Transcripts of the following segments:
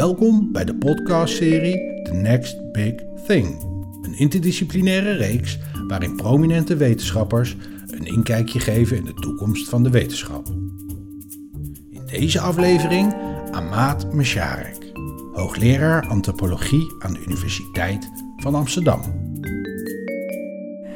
Welkom bij de podcastserie The Next Big Thing. Een interdisciplinaire reeks waarin prominente wetenschappers een inkijkje geven in de toekomst van de wetenschap. In deze aflevering Amaat Mesharek, hoogleraar antropologie aan de Universiteit van Amsterdam.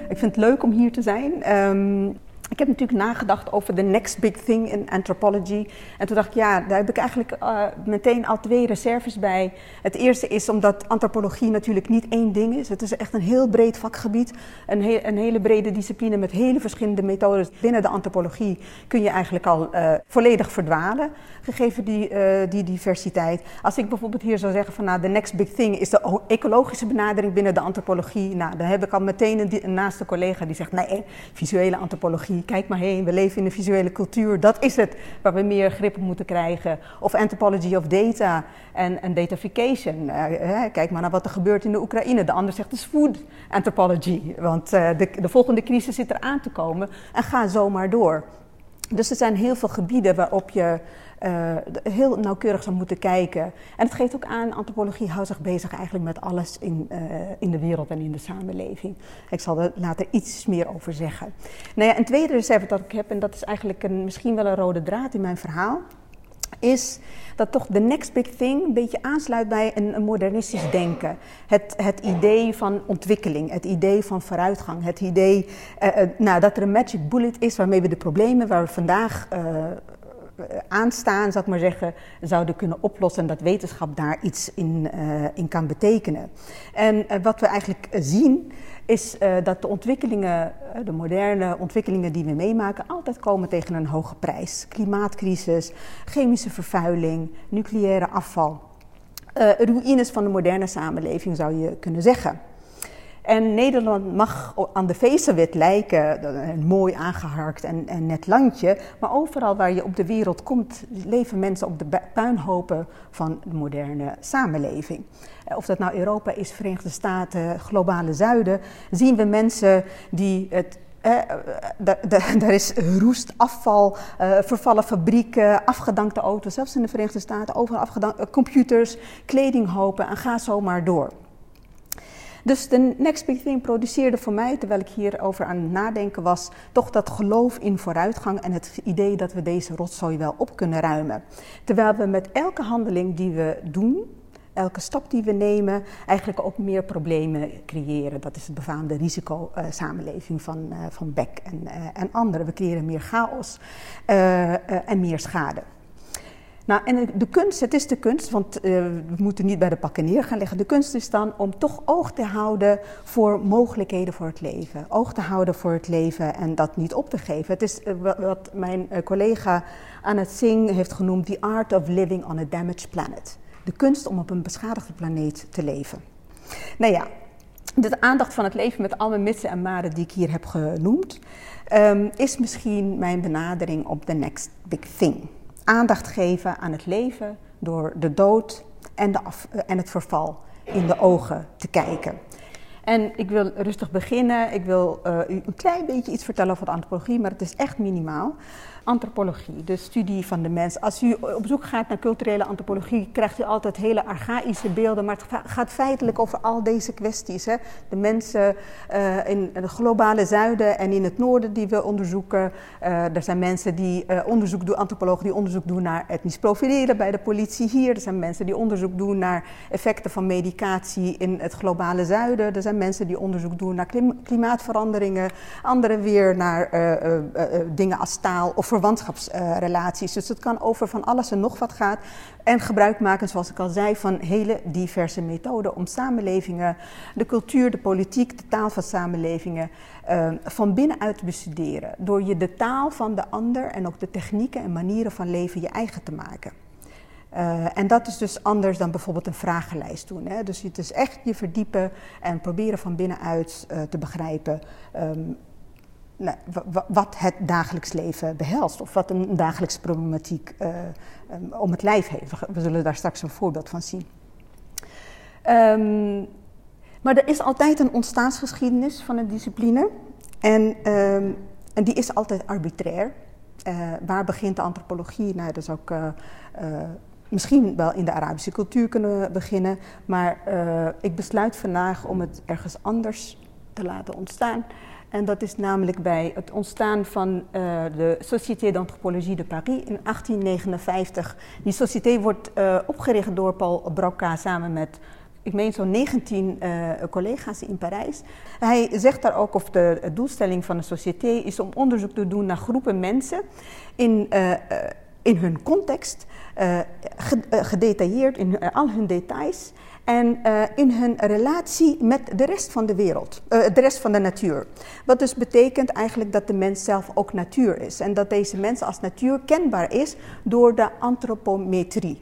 Ik vind het leuk om hier te zijn. Ehm, ik heb natuurlijk nagedacht over de next big thing in anthropology. En toen dacht ik, ja, daar heb ik eigenlijk uh, meteen al twee reserves bij. Het eerste is omdat antropologie natuurlijk niet één ding is. Het is echt een heel breed vakgebied. Een, een hele brede discipline met hele verschillende methodes. Binnen de antropologie kun je eigenlijk al uh, volledig verdwalen, gegeven die, uh, die diversiteit. Als ik bijvoorbeeld hier zou zeggen van, nou, de next big thing is de ecologische benadering binnen de antropologie. Nou, dan heb ik al meteen een, een naaste collega die zegt, nee, visuele antropologie kijk maar heen, we leven in een visuele cultuur. Dat is het waar we meer grip op moeten krijgen. Of anthropology of data en, en datafication. Uh, kijk maar naar wat er gebeurt in de Oekraïne. De ander zegt is food anthropology. Want uh, de, de volgende crisis zit er aan te komen en ga zomaar door. Dus er zijn heel veel gebieden waarop je uh, heel nauwkeurig zou moeten kijken. En het geeft ook aan, antropologie houdt zich bezig eigenlijk met alles in, uh, in de wereld en in de samenleving. Ik zal er later iets meer over zeggen. Nou ja, een tweede reserve dat ik heb, en dat is eigenlijk een, misschien wel een rode draad in mijn verhaal, is dat toch de next big thing een beetje aansluit bij een, modernistisch denken. Het, het, idee van ontwikkeling, het idee van vooruitgang, het idee uh, nou, dat er een magic bullet is waarmee we de problemen waar we vandaag aanstaan, zou ik maar zeggen, zouden kunnen oplossen en dat wetenschap daar iets in, uh, in kan betekenen. En uh, wat we eigenlijk zien is dat de ontwikkelingen, de moderne ontwikkelingen die we meemaken, altijd komen tegen een hoge prijs. Klimaatcrisis, chemische vervuiling, nucleaire afval. ruïnes van de moderne samenleving zou je kunnen zeggen. En Nederland mag aan de Vezenwet lijken, een mooi aangeharkt en, en, net landje. Maar overal waar je op de wereld komt, leven mensen op de puinhopen van de moderne samenleving. Of dat nou Europa is, Verenigde Staten, globale zuiden, zien we mensen die het er is roest, afval, uh, vervallen fabrieken, afgedankte auto's, zelfs in de Verenigde Staten, overal afgedankte computers, kledinghopen en ga zo maar door. Dus de Next Big Thing produceerde voor mij, terwijl ik hierover aan het nadenken was, toch dat geloof in vooruitgang en het idee dat we deze rotzooi wel op kunnen ruimen. Terwijl we met elke handeling die we doen, elke stap die we nemen, eigenlijk ook meer problemen creëren. Dat is het befaamde risicosamenleving uh, van, uh, van Beck en, uh, en anderen. We creëren meer chaos en meer schade. Nou, en de kunst, het is de kunst, want uh, we moeten niet bij de pakken neer gaan leggen. De kunst is dan om toch oog te houden voor mogelijkheden voor het leven. Oog te houden voor het leven en dat niet op te geven. Het is uh, wat mijn uh, collega Annette Singh heeft genoemd: The Art of Living on a Damaged Planet. De kunst om op een beschadigde planeet te leven. Nou ja, de aandacht van het leven met alle mitsen en maren die ik hier heb genoemd, um, is misschien mijn benadering op the next big thing aandacht geven aan het leven door de dood en, de af, en het verval in de ogen te kijken. En ik wil rustig beginnen. Ik wil uh, u een klein beetje iets vertellen over de antropologie, maar het is echt minimaal antropologie, de studie van de mens. Als u op zoek gaat naar culturele antropologie, krijgt u altijd hele archaïsche beelden, maar het gaat feitelijk over al deze kwesties. Hè. De mensen uh, in het globale zuiden en in het noorden die we onderzoeken. Uh, er zijn mensen die uh, onderzoek doen, antropologen die onderzoek doen naar etnisch profileren bij de politie hier. Er zijn mensen die onderzoek doen naar effecten van medicatie in het globale zuiden. Er zijn mensen die onderzoek doen naar klim klimaatveranderingen. Anderen weer naar dingen als taal of verwantschapsrelaties. dus het kan over van alles en nog wat gaan. En gebruik maken, zoals ik al zei, van hele diverse methoden om samenlevingen, de cultuur, de politiek, de taal van samenlevingen uh, van binnenuit te bestuderen. Door je de taal van de ander en ook de technieken en manieren van leven je eigen te maken. Uh, en dat is dus anders dan bijvoorbeeld een vragenlijst doen. Hè? Dus het is echt je verdiepen en proberen van binnenuit uh, te begrijpen um, nou, wat het dagelijks leven behelst. Of wat een dagelijkse problematiek uh, um, om het lijf heeft. We zullen daar straks een voorbeeld van zien. Um, maar er is altijd een ontstaansgeschiedenis van een discipline. En, um, en die is altijd arbitrair. Uh, waar begint de antropologie? Nou, dat is ook misschien wel in de Arabische cultuur kunnen beginnen, maar ik besluit vandaag om het ergens anders te laten ontstaan. En dat is namelijk bij het ontstaan van uh, de Société d'Anthropologie de Paris in 1859. Die société wordt uh, opgericht door Paul Broca samen met, ik meen zo'n 19 uh, collega's in Parijs. Hij zegt daar ook, of de doelstelling van de société is om onderzoek te doen naar groepen mensen in, in hun context, gedetailleerd in al hun details en uh, in hun relatie met de rest van de wereld, uh, de rest van de natuur. Wat dus betekent eigenlijk dat de mens zelf ook natuur is en dat deze mens als natuur kenbaar is door de antropometrie.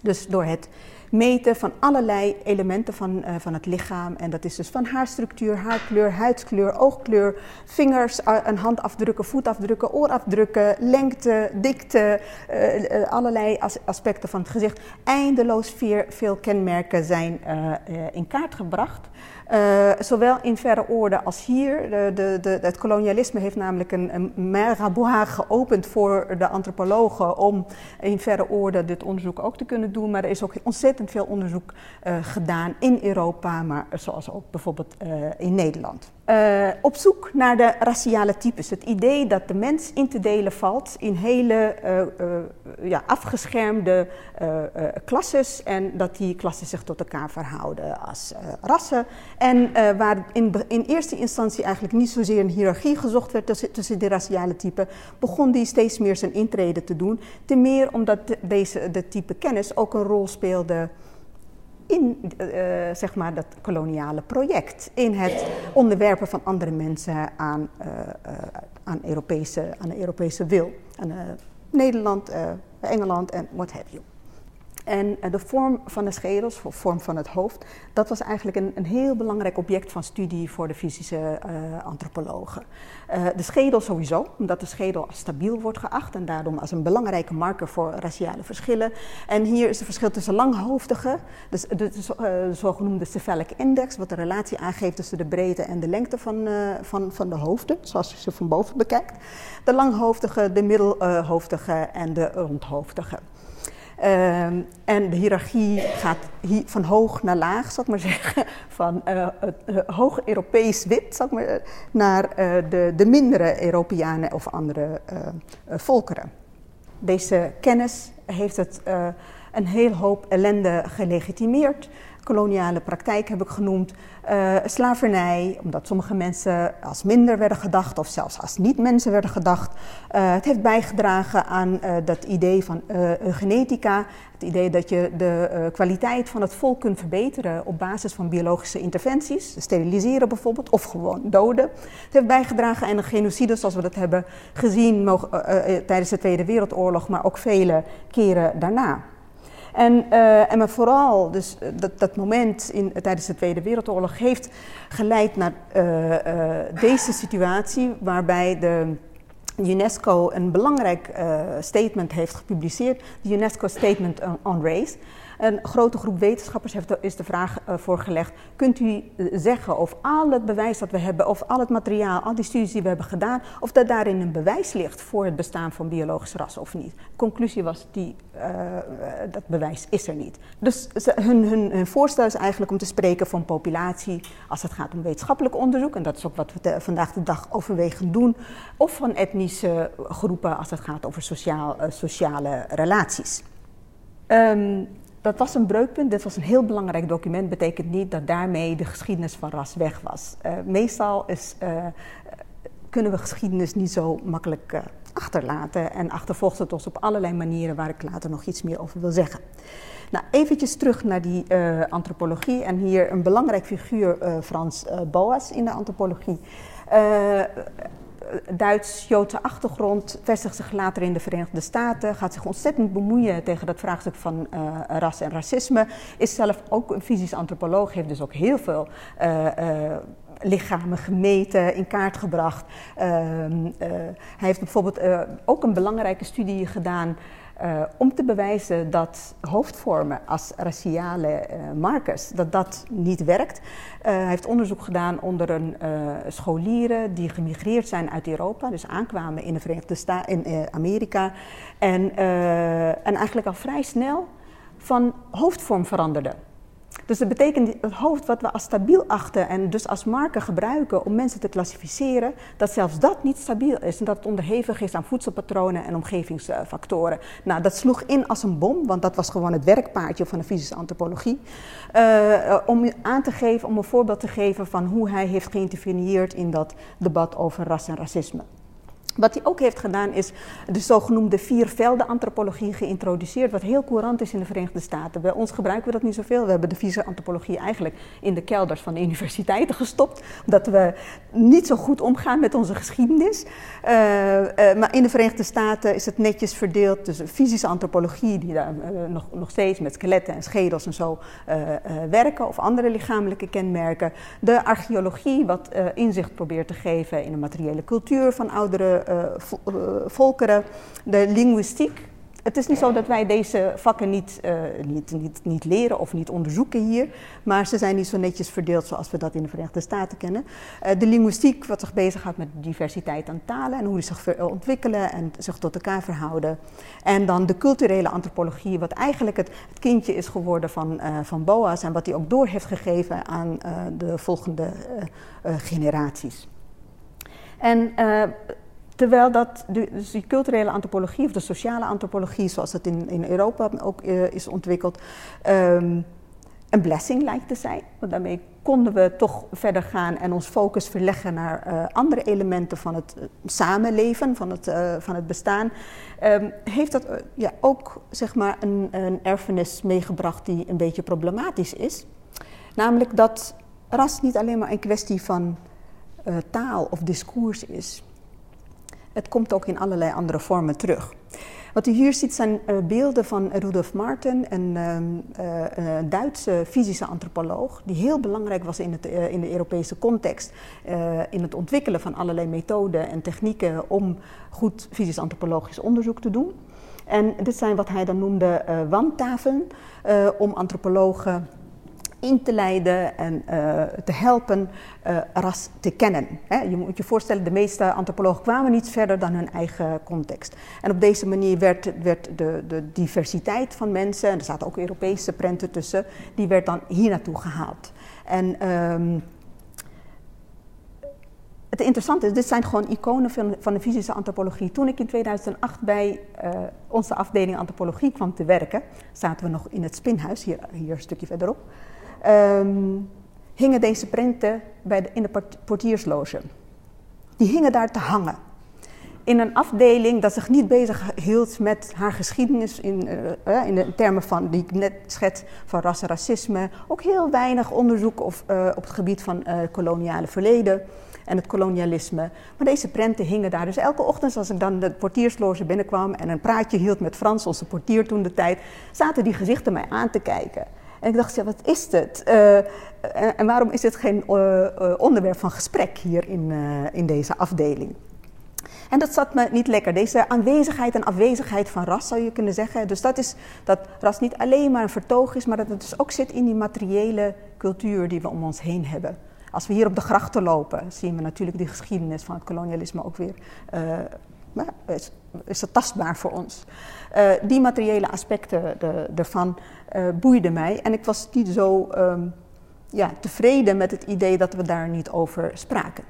Dus door het meten van allerlei elementen van, uh, van het lichaam. En dat is dus van haarstructuur, haarkleur, huidskleur, oogkleur, vingers uh, en handafdrukken, voetafdrukken, oorafdrukken, lengte, dikte, uh, allerlei as aspecten van het gezicht. Eindeloos veel, veel kenmerken zijn in kaart gebracht. Uh, zowel in verre orde als hier. De, de, de, het kolonialisme heeft namelijk een, een merabout geopend voor de antropologen om in verre orde dit onderzoek ook te kunnen doen. Maar er is ook ontzettend veel onderzoek uh, gedaan in Europa, maar zoals ook bijvoorbeeld uh, in Nederland. Uh, op zoek naar de raciale types. Het idee dat de mens in te delen valt in hele uh, uh, ja, afgeschermde klasses en dat die klassen zich tot elkaar verhouden als rassen. En waar in, in, eerste instantie eigenlijk niet zozeer een hiërarchie gezocht werd tussen, tussen de raciale typen, begon die steeds meer zijn intrede te doen. Ten meer omdat deze, de type kennis ook een rol speelde in uh, zeg maar dat koloniale project. In het onderwerpen van andere mensen aan, uh, aan, Europese, aan de Europese wil. Aan Nederland, Engeland en what have you. En de vorm van de schedels, of vorm van het hoofd, dat was eigenlijk een, een heel belangrijk object van studie voor de fysische uh, antropologen. Uh, de schedel sowieso, omdat de schedel als stabiel wordt geacht en daarom als een belangrijke marker voor raciale verschillen. En hier is het verschil tussen langhoofdigen, dus de, de, de, de zogenoemde cephalic index, wat de relatie aangeeft tussen de breedte en de lengte van, van, van de hoofden, zoals je ze van boven bekijkt. De langhoofdigen, de middelhoofdigen en de rondhoofdigen. Um, en de hiërarchie gaat van hoog naar laag, zal ik maar zeggen. Van uh, uh, hoog Europees wit, ik maar, naar uh, de, de mindere Europeanen of andere volkeren. Deze kennis heeft het een heel hoop ellende gelegitimeerd koloniale praktijk heb ik genoemd, uh, slavernij, omdat sommige mensen als minder werden gedacht of zelfs als niet-mensen werden gedacht. Uh, het heeft bijgedragen aan uh, dat idee van genetica, het idee dat je de kwaliteit van het volk kunt verbeteren op basis van biologische interventies, steriliseren bijvoorbeeld, of gewoon doden. Het heeft bijgedragen aan een genocide zoals we dat hebben gezien tijdens de Tweede Wereldoorlog, maar ook vele keren daarna. En, uh, en maar vooral, dus eh, dat, dat moment in, tijdens de Tweede Wereldoorlog heeft geleid naar uh, deze situatie waarbij de UNESCO een belangrijk statement heeft gepubliceerd, de UNESCO Statement on Race. Een grote groep wetenschappers heeft, is de vraag uh, voorgelegd: kunt u zeggen of al het bewijs dat we hebben, of al het materiaal, al die studies die we hebben gedaan, of dat daarin een bewijs ligt voor het bestaan van biologische rassen of niet? De conclusie was: die, uh, dat bewijs is er niet. Dus hun, hun, hun, voorstel is eigenlijk om te spreken van populatie als het gaat om wetenschappelijk onderzoek, en dat is ook wat we vandaag de dag overwegen doen, of van etnische groepen als het gaat over sociaal, sociale relaties. Um, dat was een breukpunt. Dit was een heel belangrijk document. Betekent niet dat daarmee de geschiedenis van ras weg was. Uh, meestal is, uh, kunnen we geschiedenis niet zo makkelijk uh, achterlaten. En achtervolgt het ons op allerlei manieren waar ik later nog iets meer over wil zeggen. Nou, eventjes terug naar die antropologie. En hier een belangrijk figuur, Frans Boas in de antropologie. Duits-Joodse achtergrond, vestigt zich later in de Verenigde Staten, gaat zich ontzettend bemoeien tegen dat vraagstuk van uh, ras en racisme. Is zelf ook een fysisch antropoloog, heeft dus ook heel veel uh, uh, lichamen gemeten, in kaart gebracht. hij heeft bijvoorbeeld ook een belangrijke studie gedaan. Uh, om te bewijzen dat hoofdvormen als raciale uh, markers, dat dat niet werkt. Uh, hij heeft onderzoek gedaan onder een scholieren die gemigreerd zijn uit Europa, dus aankwamen in de Verenigde Staten, in Amerika. En, en eigenlijk al vrij snel van hoofdvorm veranderden. Dus dat betekent het hoofd wat we als stabiel achten en dus als marker gebruiken om mensen te klassificeren, dat zelfs dat niet stabiel is en dat het onderhevig is aan voedselpatronen en omgevingsfactoren. Nou, dat sloeg in als een bom, want dat was gewoon het werkpaardje van de fysische antropologie. Uh, om aan te geven, om een voorbeeld te geven van hoe hij heeft geïnterveneerd in dat debat over ras en racisme. Wat hij ook heeft gedaan is de zogenoemde vier velden antropologie geïntroduceerd, wat heel courant is in de Verenigde Staten. Bij ons gebruiken we dat niet zoveel. We hebben de vieze antropologie eigenlijk in de kelders van de universiteiten gestopt, omdat we niet zo goed omgaan met onze geschiedenis. Uh, uh, maar in de Verenigde Staten is het netjes verdeeld tussen fysische antropologie, die daar uh, nog, nog steeds met skeletten en schedels en zo werken, of andere lichamelijke kenmerken. De archeologie, wat inzicht probeert te geven in de materiële cultuur van oudere uh, volkeren, de linguïstiek. Het is niet zo dat wij deze vakken niet, uh, niet, niet, niet leren of niet onderzoeken hier, maar ze zijn niet zo netjes verdeeld zoals we dat in de Verenigde Staten kennen. De linguïstiek, wat zich bezighoudt met diversiteit aan talen en hoe die zich ontwikkelen en zich tot elkaar verhouden. En dan de culturele antropologie, wat eigenlijk het, kindje is geworden van, van Boas en wat hij ook door heeft gegeven aan de volgende generaties. En Terwijl dat, dus die culturele antropologie of de sociale antropologie, zoals het in, in Europa ook uh, is ontwikkeld, um, een blessing lijkt te zijn. Want daarmee konden we toch verder gaan en ons focus verleggen naar uh, andere elementen van het uh, samenleven, van het, van het bestaan. Um, heeft dat ja, ook zeg maar, een, een erfenis meegebracht die een beetje problematisch is. Namelijk dat ras niet alleen maar een kwestie van taal of discours is. Het komt ook in allerlei andere vormen terug. Wat u hier ziet zijn uh, beelden van Rudolf Martin, een uh, uh, Duitse fysische antropoloog, die heel belangrijk was in, het, in de Europese context, in het ontwikkelen van allerlei methoden en technieken om goed fysisch antropologisch onderzoek te doen. En dit zijn wat hij dan noemde wandtafelen om antropologen in te leiden en uh, te helpen uh, ras te kennen. Je moet je voorstellen, de meeste antropologen kwamen niet verder dan hun eigen context. En op deze manier werd, werd de, de, diversiteit van mensen, en er zaten ook Europese prenten tussen, die werd dan hier naartoe gehaald. En um, het interessante is, dit zijn gewoon iconen van, de fysische antropologie. Toen ik in 2008 bij uh, onze afdeling antropologie kwam te werken, zaten we nog in het spinhuis, hier, hier een stukje verderop um, hingen deze prenten bij in de portiersloge. Die hingen daar te hangen. In een afdeling dat zich niet bezig hield met haar geschiedenis in, uh, in de termen van die ik net schets van ras en racisme. Ook heel weinig onderzoek of, uh, op het gebied van uh, koloniale verleden en het kolonialisme. Maar deze prenten hingen daar. Dus elke ochtend als ik dan de portiersloge binnenkwam en een praatje hield met Frans, onze portier toen de tijd, zaten die gezichten mij aan te kijken. En ik dacht, ja, wat is dit? Uh, en, waarom is dit geen uh, onderwerp van gesprek hier in, in deze afdeling? En dat zat me niet lekker. Deze aanwezigheid en afwezigheid van ras zou je kunnen zeggen. Dus dat is dat ras niet alleen maar een vertoog is, maar dat het dus ook zit in die materiële cultuur die we om ons heen hebben. Als we hier op de grachten lopen, zien we natuurlijk die geschiedenis van het kolonialisme ook weer. Uh, is, is tastbaar voor ons. Uh, die materiële aspecten ervan uh, boeiden mij. En ik was niet zo um, ja, tevreden met het idee dat we daar niet over spraken.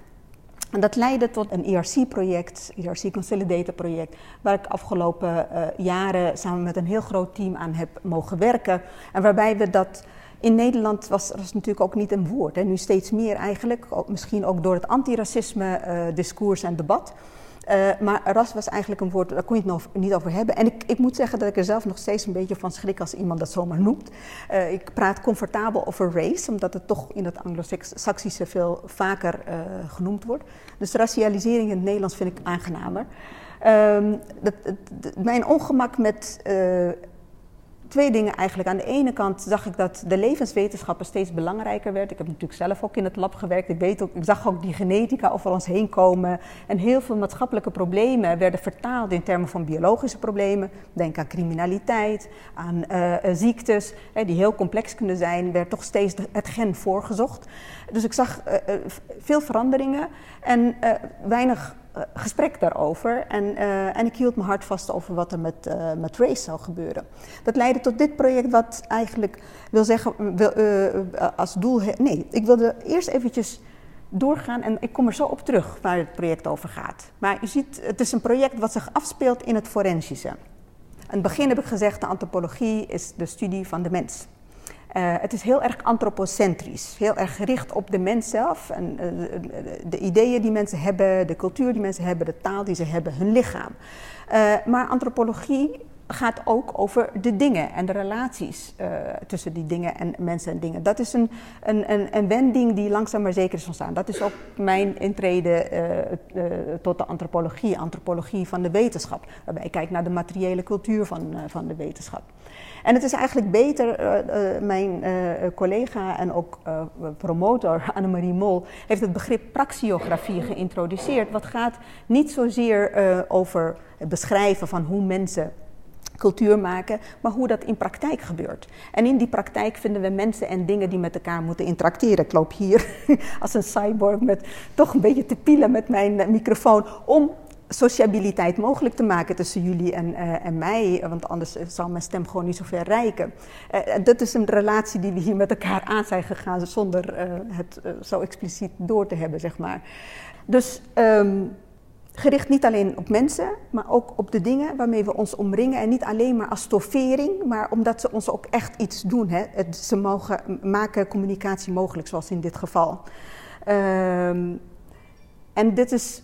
En dat leidde tot een ERC-project, ERC Consolidator project, waar ik afgelopen uh, jaren samen met een heel groot team aan heb mogen werken. En waarbij we dat in Nederland was er natuurlijk ook niet een woord. En nu steeds meer eigenlijk, misschien ook door het antiracisme-discours en debat. Uh, maar ras was eigenlijk een woord, daar kon je het niet over hebben. En ik, ik, moet zeggen dat ik er zelf nog steeds een beetje van schrik als iemand dat zomaar noemt. Uh, ik praat comfortabel over race, omdat het toch in het Anglo-Saxische veel vaker uh, genoemd wordt. Dus racialisering in het Nederlands vind ik aangenamer. Dat, dat, mijn ongemak met twee dingen eigenlijk. Aan de ene kant zag ik dat de levenswetenschappen steeds belangrijker werd. Ik heb natuurlijk zelf ook in het lab gewerkt. Ik, weet ook, ik zag ook die genetica over ons heen komen. En heel veel maatschappelijke problemen werden vertaald in termen van biologische problemen. Denk aan criminaliteit, aan uh, ziektes, hè, die heel complex kunnen zijn. Werd toch steeds het gen voorgezocht. Dus ik zag uh, veel veranderingen en weinig gesprek daarover. En, uh, en ik hield me hard vast over wat er met, uh, met race zou gebeuren. Dat leidde tot dit project, wat eigenlijk wil zeggen, wil, als doel. Nee, ik wilde eerst eventjes doorgaan en ik kom er zo op terug waar het project over gaat. Maar u ziet, het is een project wat zich afspeelt in het forensische. In het begin heb ik gezegd, de antropologie is de studie van de mens. Uh, het is heel erg antropocentrisch, heel erg gericht op de mens zelf. En, uh, de ideeën die mensen hebben, de cultuur die mensen hebben, de taal die ze hebben, hun lichaam. Maar antropologie gaat ook over de dingen en de relaties tussen die dingen en mensen en dingen. Dat is een, een, een, een wending die langzaam maar zeker is ontstaan. Dat is ook mijn intrede tot de antropologie, antropologie van de wetenschap. Waarbij ik kijk naar de materiële cultuur van, van de wetenschap. En het is eigenlijk beter, uh, uh, mijn uh, collega en ook promotor Annemarie Mol heeft het begrip praxiografie geïntroduceerd. Wat gaat niet zozeer over het beschrijven van hoe mensen cultuur maken, maar hoe dat in praktijk gebeurt. En in die praktijk vinden we mensen en dingen die met elkaar moeten interacteren. Ik loop hier als een cyborg met toch een beetje te pielen met mijn microfoon om sociabiliteit mogelijk te maken tussen jullie en, uh, en mij, want anders zal mijn stem gewoon niet zo ver rijken. Uh, dat is een relatie die we hier met elkaar aan zijn gegaan zonder het zo expliciet door te hebben, zeg maar. Dus um, gericht niet alleen op mensen, maar ook op de dingen waarmee we ons omringen. En niet alleen maar als stoffering, maar omdat ze ons ook echt iets doen. Hè. Ze mogen maken communicatie mogelijk, zoals in dit geval. Um, en dit is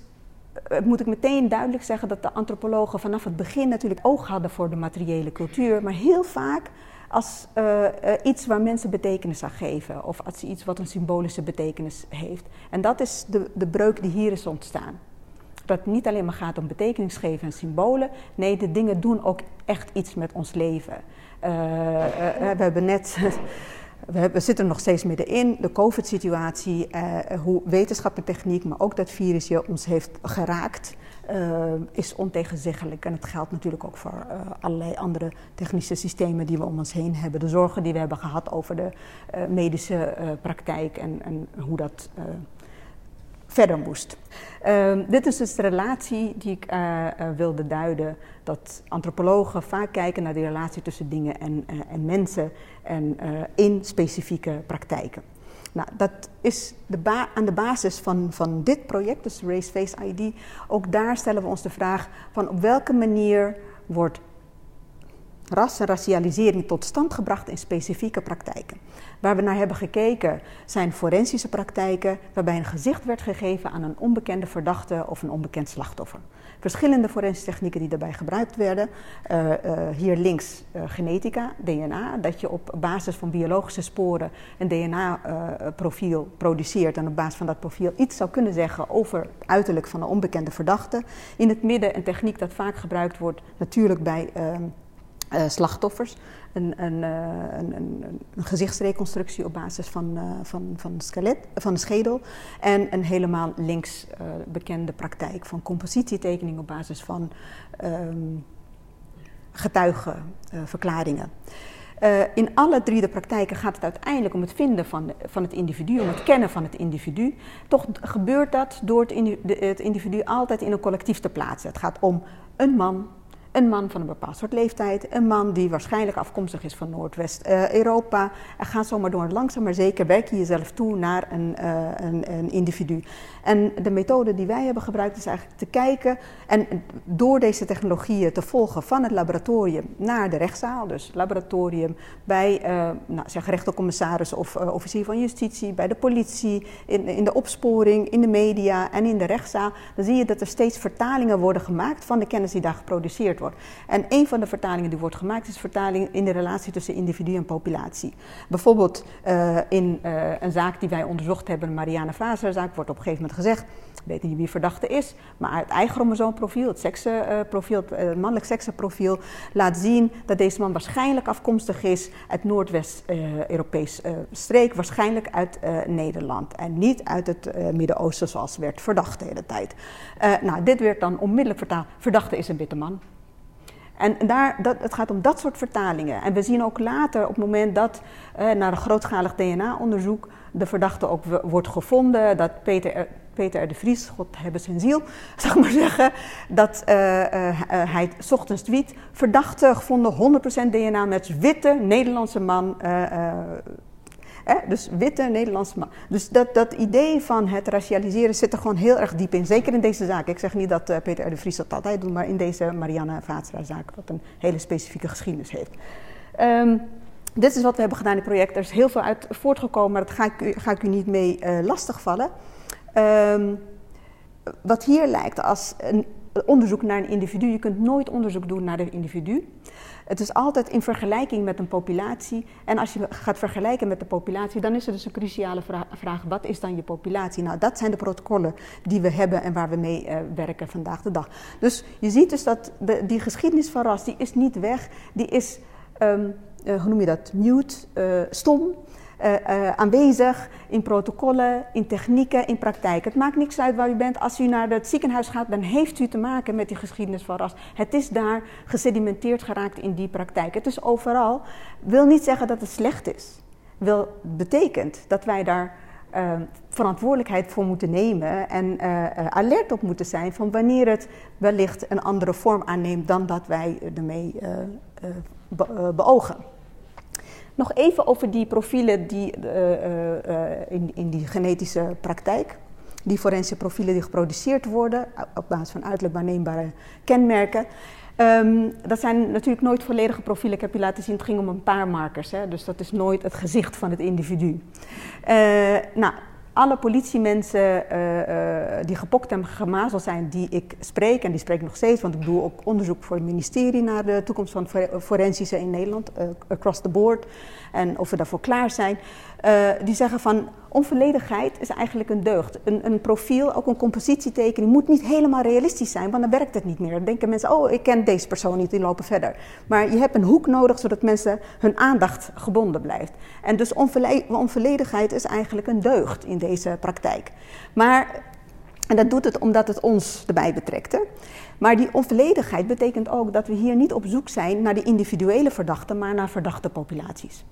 moet ik meteen duidelijk zeggen dat de antropologen vanaf het begin natuurlijk oog hadden voor de materiële cultuur, maar heel vaak als uh, uh, iets waar mensen betekenis aan geven of als iets wat een symbolische betekenis heeft. En dat is de, de breuk die hier is ontstaan. Dat het niet alleen maar gaat om betekenis geven en symbolen, nee, de dingen doen ook echt iets met ons leven. We hebben net we, zitten nog steeds middenin. De COVID-situatie, uh, hoe wetenschap en techniek, maar ook dat virus je ons heeft geraakt, uh, is ontegenzeggelijk. En het geldt natuurlijk ook voor uh, allerlei andere technische systemen die we om ons heen hebben. De zorgen die we hebben gehad over de medische praktijk en, en, hoe dat verder moest. Uh, dit is dus de relatie die ik wilde duiden. Dat antropologen vaak kijken naar de relatie tussen dingen en, en mensen en in specifieke praktijken. Nou, dat is de aan de basis van, van dit project, dus Race Face ID. Ook daar stellen we ons de vraag van op welke manier wordt ras en racialisering tot stand gebracht in specifieke praktijken. Waar we naar hebben gekeken zijn forensische praktijken waarbij een gezicht werd gegeven aan een onbekende verdachte of een onbekend slachtoffer. Verschillende forensische technieken die daarbij gebruikt werden. Uh, uh, hier links uh, genetica, DNA, dat je op basis van biologische sporen een DNA-profiel produceert en op basis van dat profiel iets zou kunnen zeggen over het uiterlijk van een onbekende verdachte. In het midden een techniek dat vaak gebruikt wordt natuurlijk bij ehm, uh, slachtoffers. Een, een, uh, een, een, gezichtsreconstructie op basis van, uh, van, van, skelet, van de schedel. En een helemaal links bekende praktijk van compositietekening op basis van um, getuigenverklaringen. in alle drie de praktijken gaat het uiteindelijk om het vinden van, van het individu, om het kennen van het individu. Toch gebeurt dat door het individu altijd in een collectief te plaatsen. Het gaat om een man, een man van een bepaald soort leeftijd, een man die waarschijnlijk afkomstig is van Noordwest-Europa. En ga zomaar door. Langzaam maar zeker werk je jezelf toe naar een, uh, een, een, individu. En de methode die wij hebben gebruikt is eigenlijk te kijken en door deze technologieën te volgen van het laboratorium naar de rechtszaal. Dus laboratorium bij uh, nou, zeg rechtercommissaris of officier van justitie, bij de politie, in, in de opsporing, in de media en in de rechtszaal. Dan zie je dat er steeds vertalingen worden gemaakt van de kennis die daar geproduceerd wordt. En een van de vertalingen die wordt gemaakt is vertaling in de relatie tussen individu en populatie. Bijvoorbeeld in een zaak die wij onderzocht hebben, Marianne Vazer-zaak, wordt op een gegeven moment gezegd, ik weet niet wie verdachte is, maar het eigen het seksenprofiel, het mannelijk seksenprofiel, laat zien dat deze man waarschijnlijk afkomstig is uit Noordwest-Europees streek, waarschijnlijk uit Nederland en niet uit het Midden-Oosten zoals werd verdacht de hele tijd. Nou, dit werd dan onmiddellijk vertaald. Verdachte is een witte man. En daar, dat, het gaat om dat soort vertalingen. En we zien ook later, op het moment dat uh, na een grootschalig DNA-onderzoek de verdachte ook wordt gevonden, dat Peter, Peter de Vries, God hebben zijn ziel, ik maar zeggen, dat uh, hij ochtends tweet, verdachte gevonden 100% DNA met witte Nederlandse man dus witte Nederlandse man. Dus dat, dat idee van het racialiseren zit er gewoon heel erg diep in. Zeker in deze zaak. Ik zeg niet dat uh, Peter R. de Vries dat altijd doet, maar in deze Marianne Vaatstra-zaak, wat een hele specifieke geschiedenis heeft. Um, dit is wat we hebben gedaan in het project. Er is heel veel uit voortgekomen, maar dat ga ik u, ga ik u niet mee uh, lastigvallen. Um, wat hier lijkt als een onderzoek naar een individu. Je kunt nooit onderzoek doen naar een individu. Het is altijd in vergelijking met een populatie. En als je gaat vergelijken met de populatie, dan is er dus een cruciale vraag: wat is dan je populatie? Nou, dat zijn de protocollen die we hebben en waar we mee uh, werken vandaag de dag. Dus je ziet dus dat die geschiedenis van ras, die is niet weg. Die is, um, uh, hoe noem je dat, mute, uh, stom. Uh, uh, aanwezig in protocollen, in technieken, in praktijk. Het maakt niks uit waar u bent. Als u naar het ziekenhuis gaat, dan heeft u te maken met die geschiedenis van ras. Het is daar gesedimenteerd geraakt in die praktijk. Het is overal. Wil niet zeggen dat het slecht is. Wil betekent dat wij daar uh, verantwoordelijkheid voor moeten nemen en alert op moeten zijn van wanneer het wellicht een andere vorm aanneemt dan dat wij ermee be beogen. Nog even over die profielen die, uh, uh, in, in die genetische praktijk. Die forensische profielen die geproduceerd worden op basis van uiterlijk waarneembare kenmerken. Um, dat zijn natuurlijk nooit volledige profielen. Ik heb je laten zien, het ging om een paar markers. Hè? Dus dat is nooit het gezicht van het individu. Nou, alle politiemensen uh, uh, die gepokt en gemazeld zijn, die ik spreek, en die spreek nog steeds, want ik doe ook onderzoek voor het ministerie naar de toekomst van forensische in Nederland, uh, across the board, en of we daarvoor klaar zijn. die zeggen van onvolledigheid is eigenlijk een deugd. Een, een, profiel, ook een compositietekening, moet niet helemaal realistisch zijn, want dan werkt het niet meer. Dan denken mensen, oh, ik ken deze persoon niet, die lopen verder. Maar je hebt een hoek nodig, zodat mensen hun aandacht gebonden blijft. En dus onvolledigheid is eigenlijk een deugd in deze praktijk. Maar, en dat doet het omdat het ons erbij betrekt. Hè? Maar die onvolledigheid betekent ook dat we hier niet op zoek zijn naar de individuele verdachten, maar naar verdachte populaties.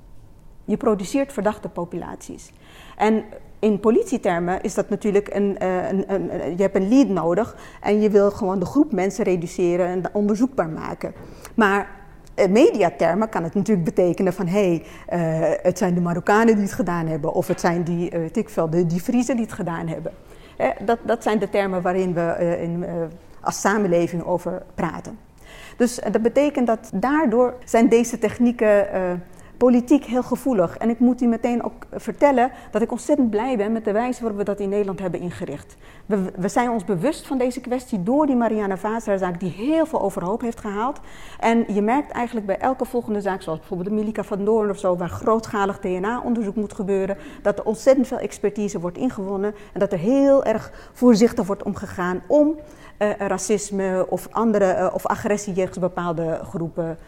Je produceert verdachte populaties. En in politietermen is dat natuurlijk een, eh, een, een, je hebt een lead nodig en je wil gewoon de groep mensen reduceren en onderzoekbaar maken. Maar in mediatermen kan het natuurlijk betekenen van hé, hey, uh, het zijn de Marokkanen die het gedaan hebben of het zijn die, uh, de, die Friesen die het gedaan hebben. Eh, dat, dat zijn de termen waarin we in, als samenleving over praten. Dus dat betekent dat daardoor zijn deze technieken politiek heel gevoelig. En ik moet u meteen ook vertellen dat ik ontzettend blij ben met de wijze waarop we dat in Nederland hebben ingericht. We, we zijn ons bewust van deze kwestie door die Marianne Vazra-zaak, die heel veel overhoop heeft gehaald. En je merkt eigenlijk bij elke volgende zaak, zoals bijvoorbeeld de Milika van Doorn of zo, waar grootschalig DNA-onderzoek moet gebeuren, dat er ontzettend veel expertise wordt ingewonnen en dat er heel erg voorzichtig wordt omgegaan om uh, racisme of, andere, uh, of agressie jegens bepaalde groepen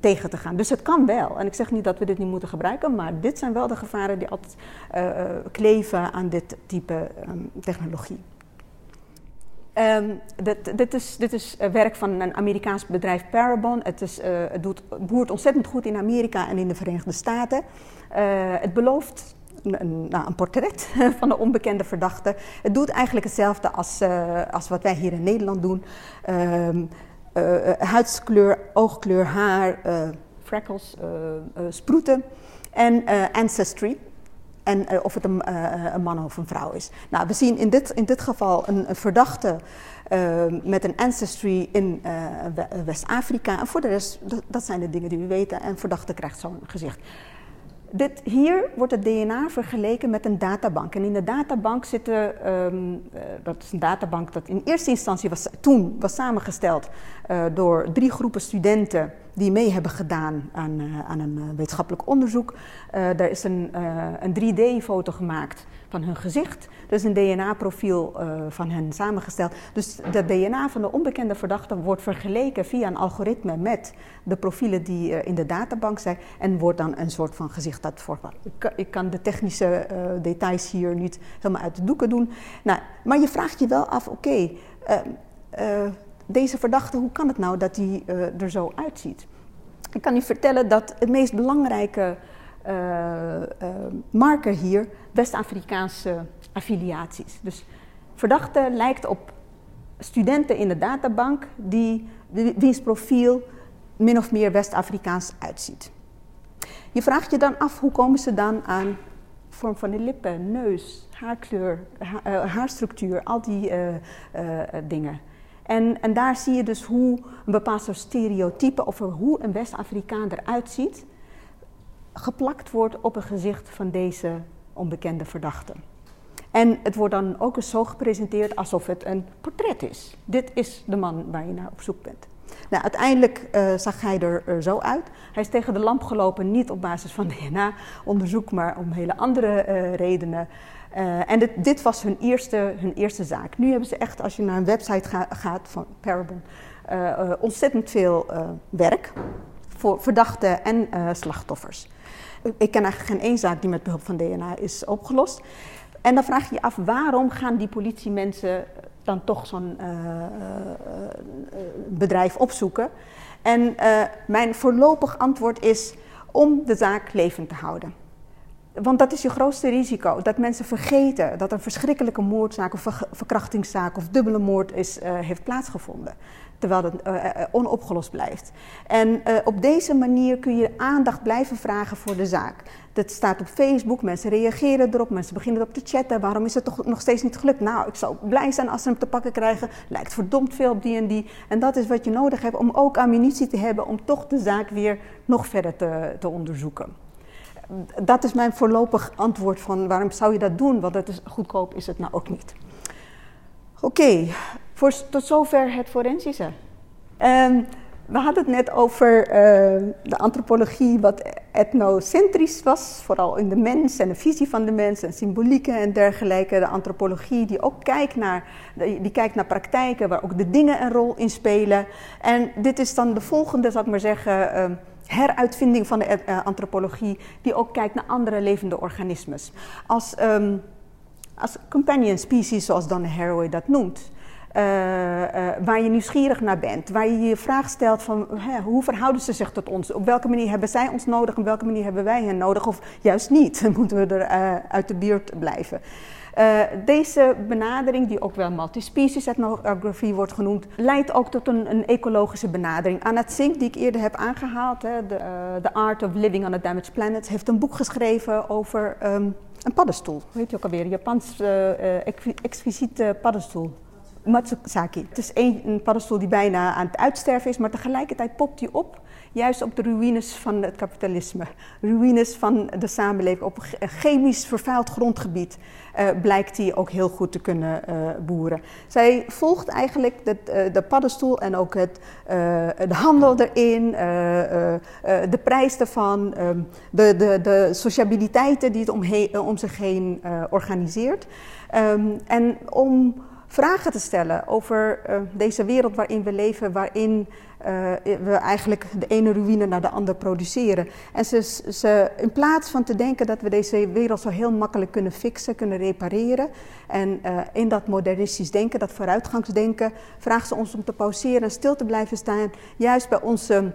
tegen te gaan. Dus het kan wel. En ik zeg niet dat we dit niet moeten gebruiken, maar dit zijn wel de gevaren die altijd kleven aan dit type um, technologie. Um, dit, dit, is, dit is werk van een Amerikaans bedrijf Parabon. Het, is, het doet, boert ontzettend goed in Amerika en in de Verenigde Staten. het belooft een, nou, een, portret van een onbekende verdachte. Het doet eigenlijk hetzelfde als, als wat wij hier in Nederland doen. Uh, huidskleur, oogkleur, haar, freckles, sproeten en ancestry. En of het een, een, man of een vrouw is. Nou, we zien in dit, in dit geval een, een verdachte met een ancestry in West-Afrika. En voor de rest, dat, dat zijn de dingen die we weten. En verdachte krijgt zo'n gezicht Dit, hier wordt het DNA vergeleken met een databank. En in de databank zitten, um, dat is een databank dat in eerste instantie was, toen was samengesteld uh, door drie groepen studenten die mee hebben gedaan aan, uh, aan een wetenschappelijk onderzoek. Uh, er is een, een 3D-foto gemaakt van hun gezicht. Is een DNA-profiel van hen samengesteld. Dus het DNA van de onbekende verdachte wordt vergeleken via een algoritme met de profielen die in de databank zijn. En wordt dan een soort van gezicht uit voortgaan. Ik, kan de technische details hier niet helemaal uit de doeken doen. Nou, maar je vraagt je wel af, oké. Okay, deze verdachte, hoe kan het nou dat uh, er zo uitziet? Ik kan u vertellen dat het meest belangrijke marker hier West-Afrikaanse affiliaties. Dus verdachte lijkt op studenten in de databank die, wiens profiel min of meer West-Afrikaans uitziet. Je vraagt je dan af hoe komen ze dan aan vorm van de lippen, neus, haarkleur, ha haarstructuur, al die dingen. En, en daar zie je dus hoe een bepaald soort stereotype over hoe een West-Afrikaan eruit ziet, geplakt wordt op een gezicht van deze onbekende verdachte. En het wordt dan ook eens zo gepresenteerd alsof het een portret is. Dit is de man waar je naar op zoek bent. Nou, uiteindelijk uh, zag hij er zo uit. Hij is tegen de lamp gelopen, niet op basis van DNA-onderzoek, maar om hele andere uh, redenen. Uh, en dit, dit, was hun eerste, hun eerste zaak. Nu hebben ze echt, als je naar een website ga, gaat van Parabon, ontzettend veel werk voor verdachten en slachtoffers. Ik ken eigenlijk geen één zaak die met behulp van DNA is opgelost. En dan vraag je je af, waarom gaan die politiemensen dan toch zo'n bedrijf opzoeken? En mijn voorlopig antwoord is om de zaak levend te houden. Want dat is je grootste risico. Dat mensen vergeten dat een verschrikkelijke moordzaak of verkrachtingszaak of dubbele moord is, uh, heeft plaatsgevonden. Terwijl het uh, onopgelost blijft. En op deze manier kun je aandacht blijven vragen voor de zaak. Dat staat op Facebook, mensen reageren erop, mensen beginnen erop te chatten. Waarom is het toch nog steeds niet gelukt? Nou, ik zou blij zijn als ze hem te pakken krijgen. Lijkt verdomd veel op die en die. En dat is wat je nodig hebt om ook ammunitie te hebben om toch de zaak weer nog verder te, te onderzoeken dat is mijn voorlopig antwoord van waarom zou je dat doen? Want het is, goedkoop is het nou ook niet. Oké, okay, tot zover het forensische. Um, we hadden het net over uh, de antropologie wat etnocentrisch was, vooral in de mens en de visie van de mens en symbolieken en dergelijke. De antropologie die ook kijkt naar, die kijkt naar praktijken waar ook de dingen een rol in spelen. En dit is dan de volgende, zal ik maar zeggen, uh, heruitvinding van de uh, antropologie, die ook kijkt naar andere levende organismes. Als, um, als companion species, zoals Dan Haraway dat noemt. Uh, waar je nieuwsgierig naar bent, waar je je vraag stelt van hè, hoe verhouden ze zich tot ons? Op welke manier hebben zij ons nodig, op welke manier hebben wij hen nodig? Of juist niet, moeten we er uit de buurt blijven. Uh, deze benadering, die ook wel multispecies ethnography wordt genoemd, leidt ook tot een, een ecologische benadering. Anna Zink, die ik eerder heb aangehaald, hè, de, uh, The Art of Living on a Damaged Planet, heeft een boek geschreven over um, een paddenstoel. Hoe heet je ook alweer? Een Japans uh, exquisiete paddenstoel. Matsuzaki. Het is een, paddenstoel die bijna aan het uitsterven is, maar tegelijkertijd popt die op juist op de ruïnes van het kapitalisme, ruïnes van de samenleving, op chemisch vervuild grondgebied uh, blijkt hij ook heel goed te kunnen uh, boeren. Zij volgt eigenlijk de, uh, de paddenstoel en ook het, de handel erin, de prijs ervan, um, de, de, de sociabiliteiten die het omheen, om zich heen organiseert. Um, en om vragen te stellen over uh, deze wereld waarin we leven, waarin uh, we eigenlijk de ene ruïne naar de andere produceren. En ze, ze, in plaats van te denken dat we deze wereld zo heel makkelijk kunnen fixen, kunnen repareren, en uh, in dat modernistisch denken, dat vooruitgangsdenken, vragen ze ons om te pauzeren en stil te blijven staan, juist bij onze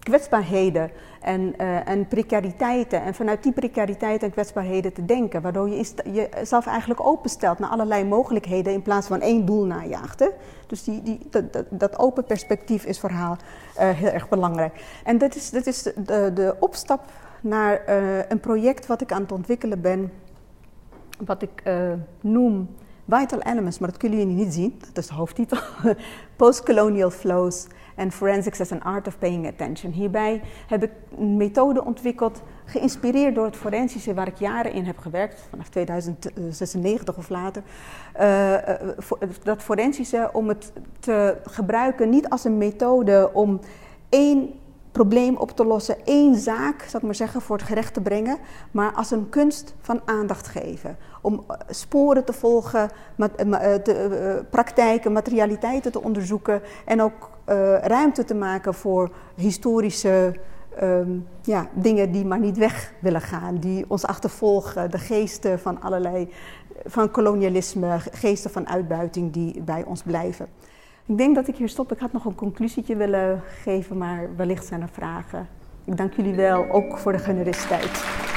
kwetsbaarheden en, uh, en precariteiten. En vanuit die precariteiten en kwetsbaarheden te denken. Waardoor je jezelf eigenlijk openstelt naar allerlei mogelijkheden in plaats van één doel najaagt. Dus die, die, dat, dat, dat, open perspectief is voor haar uh, heel erg belangrijk. En dit is, dit is de, de opstap naar uh, een project wat ik aan het ontwikkelen ben. Wat ik noem Vital Elements, maar dat kunnen jullie niet zien, dat is de hoofdtitel. Postcolonial Flows and Forensics as an Art of Paying Attention. Hierbij heb ik een methode ontwikkeld, geïnspireerd door het forensische waar ik jaren in heb gewerkt, vanaf 2096 of later. Uh, dat forensische om het te gebruiken niet als een methode om één probleem op te lossen, één zaak, zal ik maar zeggen, voor het gerecht te brengen, maar als een kunst van aandacht geven. Om eh, sporen te volgen, eh, eh, praktijken, materialiteiten te onderzoeken en ook ruimte te maken voor historische ehm, ja, dingen die maar niet weg willen gaan, die ons achtervolgen, de geesten van allerlei, van kolonialisme, geesten van uitbuiting die bij ons blijven. Ik denk dat ik hier stop. Ik had nog een conclusietje willen geven, maar wellicht zijn er vragen. Ik dank jullie wel, ook voor de generositeit.